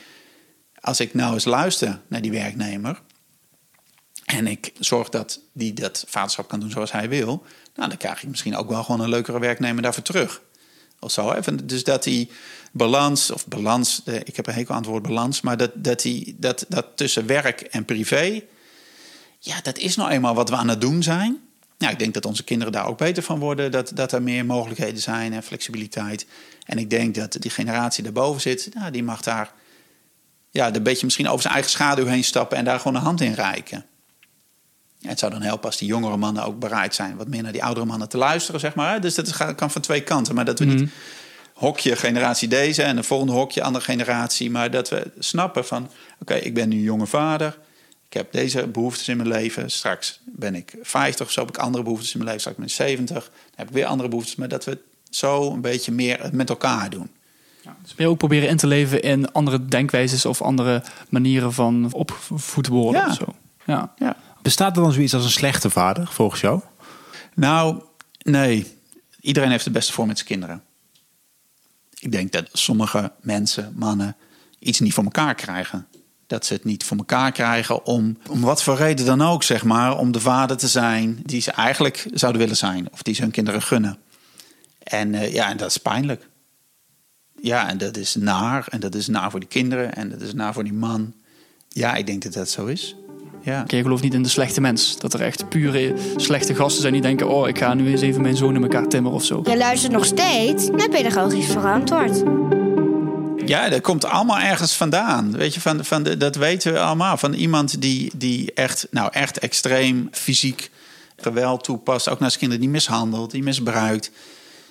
als ik nou eens luister naar die werknemer en ik zorg dat die dat vaderschap kan doen zoals hij wil, nou, dan krijg ik misschien ook wel gewoon een leukere werknemer daarvoor terug. Of zo. Even, dus dat die balans, of balans, ik heb een hekel aan woord balans, maar dat, dat, die, dat, dat tussen werk en privé, ja, dat is nou eenmaal wat we aan het doen zijn. Nou, ik denk dat onze kinderen daar ook beter van worden, dat, dat er meer mogelijkheden zijn en flexibiliteit. En ik denk dat die generatie daarboven zit, nou, die mag daar ja, een beetje misschien over zijn eigen schaduw heen stappen en daar gewoon een hand in reiken. het zou dan helpen als die jongere mannen ook bereid zijn wat meer naar die oudere mannen te luisteren, zeg maar. Dus dat kan van twee kanten. Maar dat we niet mhm. hokje generatie deze en de volgende hokje andere generatie. Maar dat we snappen van, oké, ik ben nu jonge vader. Ik heb deze behoeftes in mijn leven. Straks ben ik 50 of zo, heb ik andere behoeftes in mijn leven. Straks ben ik 70, dan heb ik weer andere behoeftes. Maar dat we zo een beetje meer met elkaar doen. Ja, dus je ook proberen in te leven in andere denkwijzes of andere manieren van opvoed worden ja. of zo. Ja. ja. Bestaat er dan zoiets als een slechte vader, volgens jou? Nou, nee. Iedereen heeft het beste voor met zijn kinderen. Ik denk dat sommige mensen, mannen, iets niet voor elkaar krijgen. Dat ze het niet voor elkaar krijgen om, om wat voor reden dan ook, zeg maar, om de vader te zijn die ze eigenlijk zouden willen zijn. Of die ze hun kinderen gunnen. En uh, ja, en dat is pijnlijk. Ja, en dat is naar. En dat is naar voor die kinderen. En dat is naar voor die man. Ja, ik denk dat dat zo is. Ja. Oké, je gelooft niet in de slechte mens. Dat er echt pure slechte gasten zijn die denken... oh, ik ga nu eens even mijn zoon in elkaar timmeren of zo. Je luistert nog steeds naar pedagogisch verantwoord. Ja, dat komt allemaal ergens vandaan. Weet je, van, van de, dat weten we allemaal. Van iemand die, die echt, nou, echt extreem fysiek geweld toepast. Ook naar zijn kinderen die mishandelt, die misbruikt.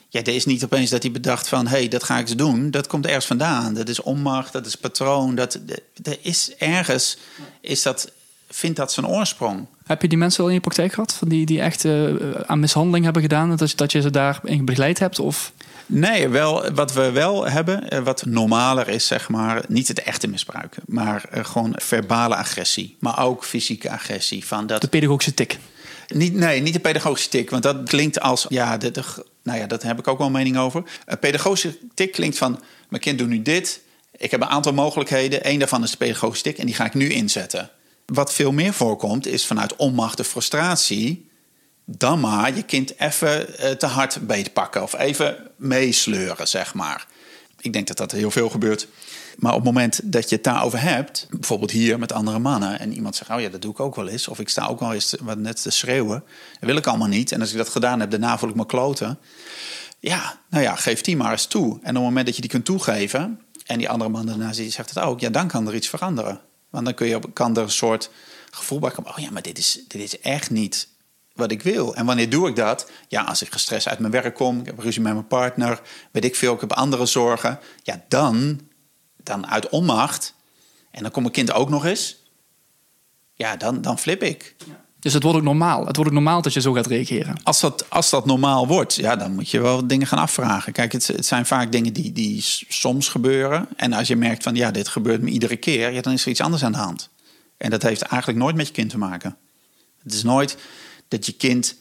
Ja, er is niet opeens dat hij bedacht van... hé, hey, dat ga ik eens doen. Dat komt ergens vandaan. Dat is onmacht, dat is patroon. Dat, er is ergens, is dat, vindt dat zijn oorsprong. Heb je die mensen al in je praktijk gehad? Van die, die echt eh, aan mishandeling hebben gedaan? Dat, je- dat je ze daarin begeleid hebt? Of... Nee, wel, wat we wel hebben, eh, wat normaler is, zeg maar, niet het echte misbruiken, maar eh, gewoon verbale agressie, maar ook fysieke agressie. Van dat, De pedagogische tik. niet, nee, niet de pedagogische tik, want dat klinkt als, ja, de, de- nou ja, dat heb ik ook wel een mening over. Een pedagogische tik klinkt van, mijn kind doet nu dit, ik heb een aantal mogelijkheden, Eén daarvan is de pedagogische tik en die ga ik nu inzetten. Wat veel meer voorkomt, is vanuit onmacht de frustratie dan maar je kind even eh, te hard beetpakken of even meesleuren, zeg maar. Ik denk dat dat heel veel gebeurt. Maar op het moment dat je het daarover hebt, bijvoorbeeld hier met andere mannen, en iemand zegt: Oh ja, dat doe ik ook wel eens, of ik sta ook wel eens wat net te schreeuwen, dat wil ik allemaal niet. En als ik dat gedaan heb, daarna voel ik me kloten. Ja, nou ja, geef die maar eens toe. En op het moment dat je die kunt toegeven, en die andere man daarna zegt het ook, ja, dan kan er iets veranderen. Want dan kun je, kan er een soort gevoel bij komen: Oh ja, maar dit is, dit is echt niet wat ik wil. En wanneer doe ik dat? Ja, als ik gestrest uit mijn werk kom, ik heb ruzie met mijn partner, weet ik veel, ik heb andere zorgen. Ja, dan, dan uit onmacht, en dan komt mijn kind ook nog eens. Ja, dan, dan flip ik. Dus het wordt ook normaal. Het wordt ook normaal dat je zo gaat reageren. Als dat, als dat normaal wordt, ja, dan moet je wel dingen gaan afvragen. Kijk, het, het zijn vaak dingen die, die soms gebeuren. En als je merkt van, ja, dit gebeurt me iedere keer, ja, dan is er iets anders aan de hand. En dat heeft eigenlijk nooit met je kind te maken. Het is nooit dat je kind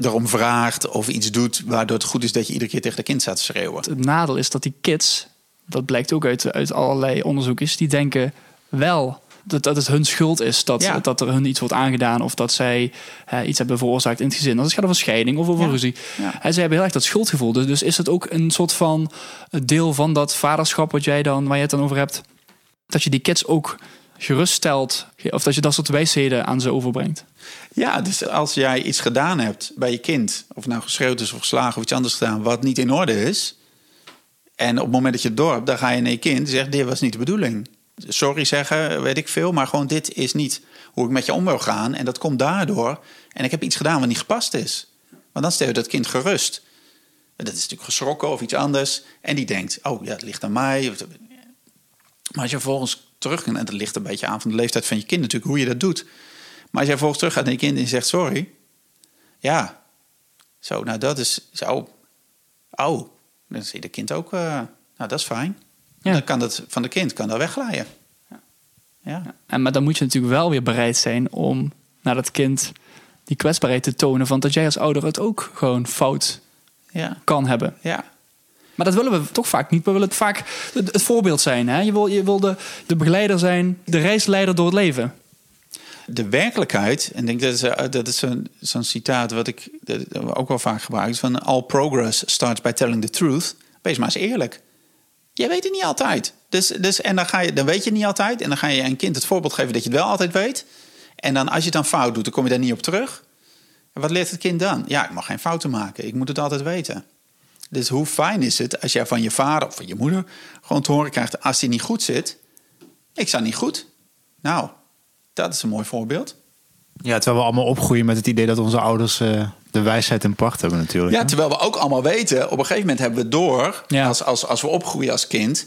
erom vraagt of iets doet waardoor het goed is dat je iedere keer tegen de kind staat te schreeuwen. Het nadeel is dat die kids, dat blijkt ook uit, uit allerlei onderzoekjes, die denken wel dat, dat het hun schuld is dat, Ja. dat er hun iets wordt aangedaan of dat zij eh, iets hebben veroorzaakt in het gezin. Als het gaat over scheiding of over Ja. ruzie. Ja. En zij hebben heel erg dat schuldgevoel. Dus, dus is het ook een soort van deel van dat vaderschap wat jij dan, waar je het dan over hebt, dat je die kids ook geruststelt of dat je dat soort wijsheden aan ze overbrengt. Ja, dus als jij iets gedaan hebt bij je kind, of nou geschreeuwd is of geslagen of iets anders gedaan, wat niet in orde is. En op het moment dat je hebt, dan ga je naar je kind en zegt: Dit was niet de bedoeling. Sorry zeggen, weet ik veel, maar gewoon dit is niet hoe ik met je om wil gaan. En dat komt daardoor. En ik heb iets gedaan wat niet gepast is. Want dan stel je dat kind gerust. Dat is natuurlijk geschrokken of iets anders. En die denkt: Oh ja, het ligt aan mij. Maar als je vervolgens terug en dat ligt een beetje aan van de leeftijd van je kind natuurlijk, hoe je dat doet. Maar als jij vervolgens terug gaat naar je kind en je zegt sorry. Ja, zo, nou dat is zo. Oh, dan zie je de kind ook, eh, nou dat is fijn. Ja. Dan kan dat van de kind kan dat wegglijden. Ja. En, maar dan moet je natuurlijk wel weer bereid zijn om naar dat kind die kwetsbaarheid te tonen. Van dat jij als ouder het ook gewoon fout Ja. kan hebben. Ja. Maar dat willen we toch vaak niet. We willen het vaak het, voorbeeld zijn. Hè? Je wil, je de, de begeleider zijn, de reisleider door het leven. De werkelijkheid, en ik denk dat is, eh, dat is zo'n citaat wat ik ook wel vaak gebruik, van all progress starts by telling the truth. Wees maar eens eerlijk. Jij weet het niet altijd. Dus, dus, en dan, ga je, dan weet je het niet altijd. En dan ga je een kind het voorbeeld geven dat je het wel altijd weet. En dan als je het dan fout doet, dan kom je daar niet op terug. En wat leert het kind dan? Ja, ik mag geen fouten maken. Ik moet het altijd weten. Dus hoe fijn is het als jij van je vader of van je moeder gewoon te horen krijgt... als die niet goed zit, ik sta niet goed. Nou, dat is een mooi voorbeeld. Ja, terwijl we allemaal opgroeien met het idee dat onze ouders eh, de wijsheid in pacht hebben natuurlijk. Ja, hè? terwijl we ook allemaal weten, op een gegeven moment hebben we het door... Ja. Als, als, als we opgroeien als kind...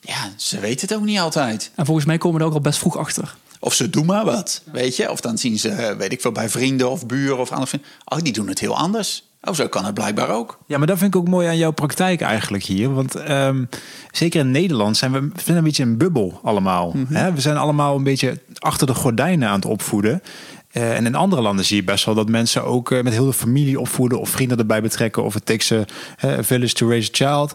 Ja, ze weten het ook niet altijd. En volgens mij komen we er ook al best vroeg achter. Of ze doen maar wat, weet je. Of dan zien ze, eh, weet ik veel, bij vrienden of buren of andere vrienden... Oh, die doen het heel anders. Oh, zo kan het blijkbaar ook. Ja, maar dat vind ik ook mooi aan jouw praktijk eigenlijk hier. Want ehm, zeker in Nederland zijn we, we zijn een beetje een bubbel allemaal. hè? We zijn allemaal een beetje achter de gordijnen aan het opvoeden. Eh, en in andere landen zie je best wel dat mensen ook eh, met heel de familie opvoeden of vrienden erbij betrekken. Of het takes a, village to raise a child.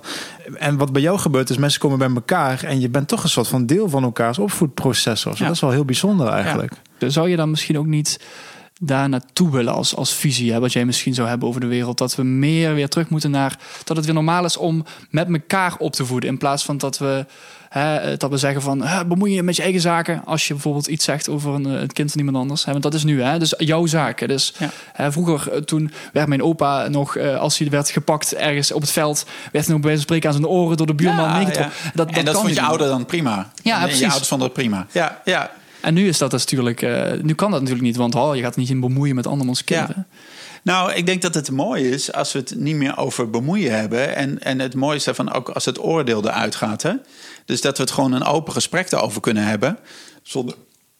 En wat bij jou gebeurt is mensen komen bij elkaar en je bent toch een soort van deel van elkaars opvoedproces. Of zo. Ja. Dat is wel heel bijzonder eigenlijk. Dus zou je dan misschien ook niet daar naartoe willen als, als visie, hè, wat jij misschien zou hebben over de wereld. Dat we meer weer terug moeten naar dat het weer normaal is om met elkaar op te voeden. In plaats van dat we Hè, eh, dat we zeggen van bemoei je met je eigen zaken als je bijvoorbeeld iets zegt over een, eh, het kind van iemand anders. Hè, want dat is nu, hè, dus jouw zaken. Dus Ja. hè, vroeger eh, toen werd mijn opa nog, eh, als hij werd gepakt ergens op het veld, werd hij nog bij wijze van spreken aan zijn oren door de buurman Ja, meegetrokken. ja. Dat, en dat kan vond je ouder dan prima. Ja, En precies. Je ouders vonden het prima. Ja, ja. En nu is dat dus natuurlijk, eh, nu kan dat natuurlijk niet, want oh, je gaat niet in bemoeien met andermans kinderen. Nou, ik denk dat het mooi is als we het niet meer over bemoeien hebben. En, en het mooie is daarvan ook als het oordeel eruit gaat. Hè? Dus dat we het gewoon een open gesprek erover kunnen hebben. Zonder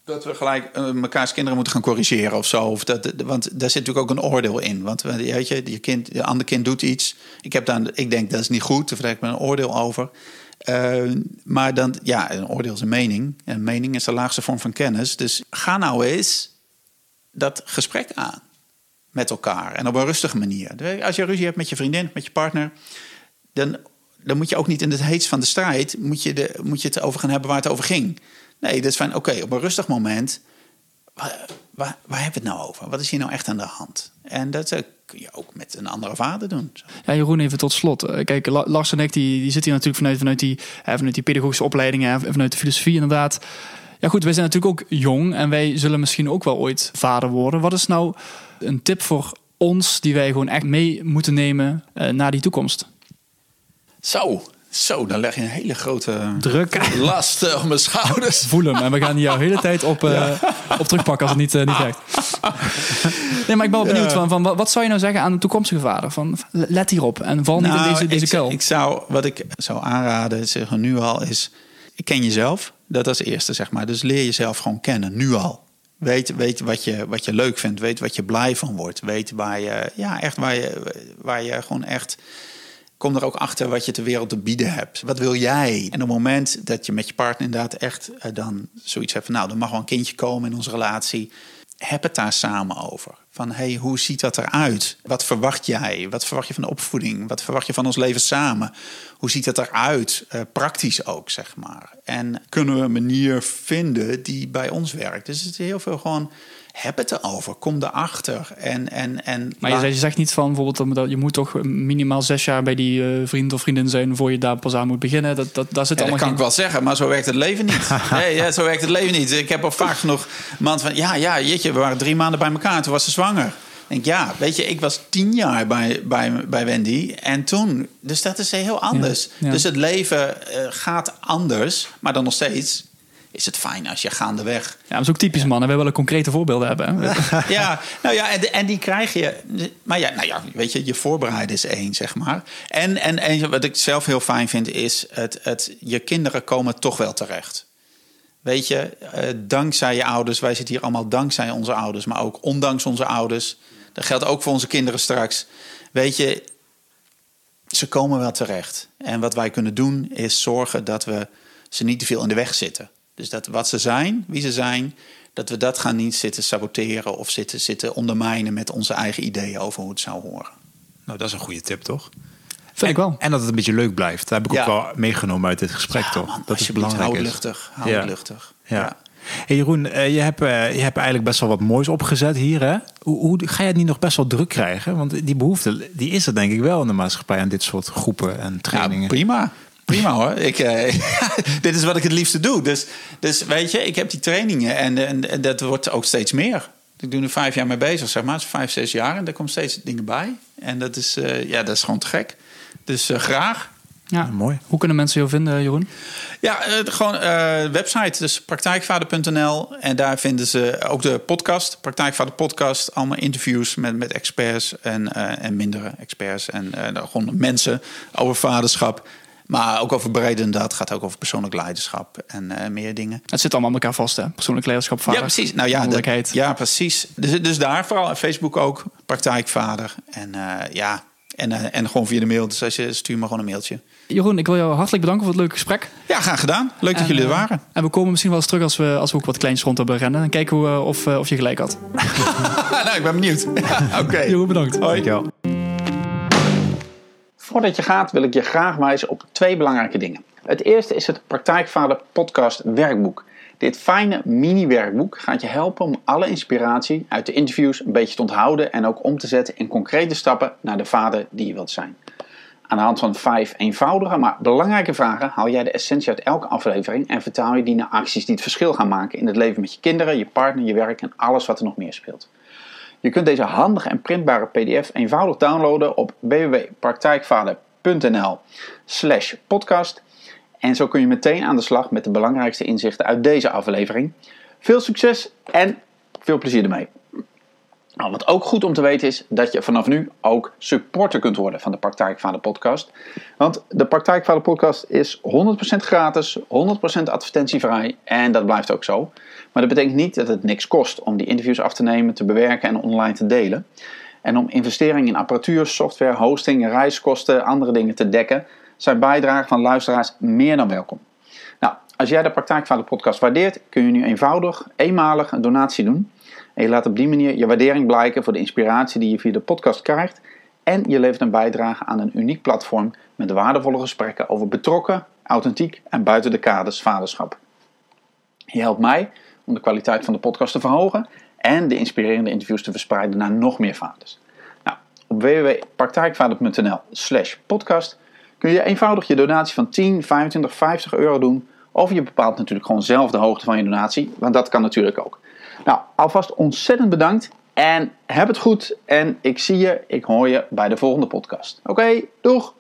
dat we gelijk eh, mekaars kinderen moeten gaan corrigeren of zo. Of dat, want daar zit natuurlijk ook een oordeel in. Want weet je, je, kind, je ander kind doet iets. Ik, heb dan, ik denk dat is niet goed. Daar heb ik een oordeel over. Eh, maar dan, ja, een oordeel is een mening. En mening is de laagste vorm van kennis. Dus ga nou eens dat gesprek aan met elkaar. En op een rustige manier. Als je ruzie hebt met je vriendin, met je partner... dan, dan moet je ook niet in het heetst van de strijd... moet je, de, moet je het over gaan hebben waar het over ging. Nee, dat is fijn. Oké, op een rustig moment... Waar, waar, waar hebben we het nou over? Wat is hier nou echt aan de hand? En dat eh, kun je ook met een andere vader doen. Ja, Jeroen, even tot slot. Eh, Kijk, La- Lars en ik, die, die zitten hier natuurlijk vanuit, vanuit, die, eh, vanuit die pedagogische opleidingen, en vanuit de filosofie inderdaad. Ja goed, wij zijn natuurlijk ook jong en wij zullen misschien ook wel ooit vader worden. Wat is nou een tip voor ons die wij gewoon echt mee moeten nemen eh, naar die toekomst? Zo, zo, dan leg je een hele grote Druk. last eh, op mijn schouders. Voel hem. En we gaan jou de hele tijd op, eh, op terugpakken als het niet, eh, niet werkt. Nee, maar ik ben wel benieuwd van, van wat- zou je nou zeggen aan de toekomstige vader? Van, let hierop en val niet in deze, deze ik, kuil. Ik zou, wat ik zou aanraden, zeggen nu al, is... Ken jezelf. Dat als eerste, zeg maar. Dus leer jezelf gewoon kennen, nu al. Weet, weet wat, je, wat je leuk vindt. Weet wat je blij van wordt. Weet waar je, ja, echt waar je, waar je gewoon echt... Kom er ook achter wat je ter wereld te bieden hebt. Wat wil jij? En op het moment dat je met je partner inderdaad echt eh, dan zoiets hebt van... nou, er mag wel een kindje komen in onze relatie. Heb het daar samen over. Van, hey, hoe ziet dat eruit? Wat verwacht jij? Wat verwacht je van de opvoeding? Wat verwacht je van ons leven samen? Hoe ziet het eruit? Eh, praktisch ook, zeg maar. En kunnen we een manier vinden die bij ons werkt? Dus het is heel veel gewoon... Heb het erover. Kom erachter. En, en, en Maar je, je zegt niet van bijvoorbeeld dat je moet toch minimaal zes jaar bij die eh, vriend of vriendin zijn voor je daar pas aan moet beginnen. Dat, dat, daar zit Ja, dat allemaal kan geen... ik wel zeggen, maar zo werkt het leven niet. <laughs> nee, ja, zo werkt het leven niet. Ik heb al vaak genoeg man van... Ja, ja, jeetje, we waren drie maanden bij elkaar. Toen was ze zwanger. Denk, ja, weet je, ik was tien jaar bij, bij, bij Wendy. En toen... Dus dat is heel anders. Ja, ja. Dus het leven eh, gaat anders. Maar dan nog steeds is het fijn als je gaandeweg... Ja, dat is ook typisch mannen. Wij willen concrete voorbeelden hebben. Hè? <laughs> ja, nou ja, en, en die krijg je. Maar ja, nou ja, weet je, je voorbereiden is één, zeg maar. En, en, en wat ik zelf heel fijn vind, is het, het, je kinderen komen toch wel terecht. Weet je, eh, dankzij je ouders, wij zitten hier allemaal dankzij onze ouders, maar ook ondanks onze ouders. Dat geldt ook voor onze kinderen straks. Weet je, ze komen wel terecht. En wat wij kunnen doen, is zorgen dat we ze niet te veel in de weg zitten. Dus dat wat ze zijn, wie ze zijn, dat we dat gaan niet zitten saboteren of zitten, zitten ondermijnen met onze eigen ideeën over hoe het zou horen. Nou, dat is een goede tip, toch? Vind ik wel. En dat het een beetje leuk blijft. Dat heb ik Ja. ook wel meegenomen uit dit gesprek, Ja, toch? man, dat is belangrijk. Hou het is. luchtig. Hou Ja. het luchtig. Ja. Hey Jeroen, eh, je, hebt, eh, je hebt eigenlijk best wel wat moois opgezet hier. Hè? Hoe, hoe ga je het niet nog best wel druk krijgen? Want die behoefte die is er denk ik wel in de maatschappij aan dit soort groepen en Ja, trainingen. prima. Prima hoor. Ik, eh, <laughs> dit is wat ik het liefste doe. Dus, dus weet je, ik heb die trainingen en, en, en dat wordt ook steeds meer. Ik doe er vijf jaar mee bezig, zeg maar. Het is vijf, zes jaar en er komen steeds dingen bij. En dat is, eh, ja, dat is gewoon te gek. Dus eh, graag. Ja. mooi. Hoe kunnen mensen jou vinden, Jeroen? Ja, eh, gewoon eh, website, dus praktijkvader.nl. En daar vinden ze ook de podcast, Praktijkvader Podcast. Allemaal interviews met, met experts en, eh, en mindere experts. En eh, nou, gewoon mensen over vaderschap. Maar ook over breder dan dat. Het gaat ook over persoonlijk leiderschap en eh, meer dingen. Het zit allemaal aan elkaar vast, hè? Persoonlijk leiderschap, vader. Ja, precies. Nou ja, ja precies. Dus, dus daar vooral. Facebook ook, Praktijkvader. En eh, ja, en, eh, en gewoon via de mail. Dus als je stuur me gewoon een mailtje. Jeroen, ik wil jou hartelijk bedanken voor het leuke gesprek. Ja, graag gedaan. Leuk dat En, jullie er waren. En we komen misschien wel eens terug als we, als we ook wat kleins rond hebben rennen. En kijken we of, of je gelijk had. <laughs> nou, ik ben benieuwd. <laughs> Oké. Jeroen, bedankt. Hoi. Dankjewel. Voordat je gaat wil ik je graag wijzen op twee belangrijke dingen. Het eerste is het Praktijkvader Podcast Werkboek. Dit fijne mini-werkboek gaat je helpen om alle inspiratie uit de interviews een beetje te onthouden en ook om te zetten in concrete stappen naar de vader die je wilt zijn. Aan de hand van vijf eenvoudige, maar belangrijke vragen haal jij de essentie uit elke aflevering en vertaal je die naar acties die het verschil gaan maken in het leven met je kinderen, je partner, je werk en alles wat er nog meer speelt. Je kunt deze handige en printbare PDF eenvoudig downloaden op www.praktijkvader.nl slash podcast. En zo kun je meteen aan de slag met de belangrijkste inzichten uit deze aflevering. Veel succes en veel plezier ermee. Nou, wat ook goed om te weten is dat je vanaf nu ook supporter kunt worden van de Praktijkvader podcast. Want de Praktijkvader podcast is 100% gratis, 100% advertentievrij en dat blijft ook zo. Maar dat betekent niet dat het niks kost om die interviews af te nemen, te bewerken en online te delen. En om investeringen in apparatuur, software, hosting, reiskosten, andere dingen te dekken, zijn bijdragen van luisteraars meer dan welkom. Nou, als jij de Praktijkvader podcast waardeert, kun je nu eenvoudig, eenmalig een donatie doen. Je laat op die manier je waardering blijken voor de inspiratie die je via de podcast krijgt. En je levert een bijdrage aan een uniek platform met waardevolle gesprekken over betrokken, authentiek en buiten de kaders vaderschap. Je helpt mij om de kwaliteit van de podcast te verhogen en de inspirerende interviews te verspreiden naar nog meer vaders. Nou, op www.praktijkvader.nl slash podcast kun je eenvoudig je donatie van 10, 25, 50 euro doen. Of je bepaalt natuurlijk gewoon zelf de hoogte van je donatie, want dat kan natuurlijk ook. Nou, alvast ontzettend bedankt en heb het goed. En ik zie je, ik hoor je bij de volgende podcast. Oké, doeg!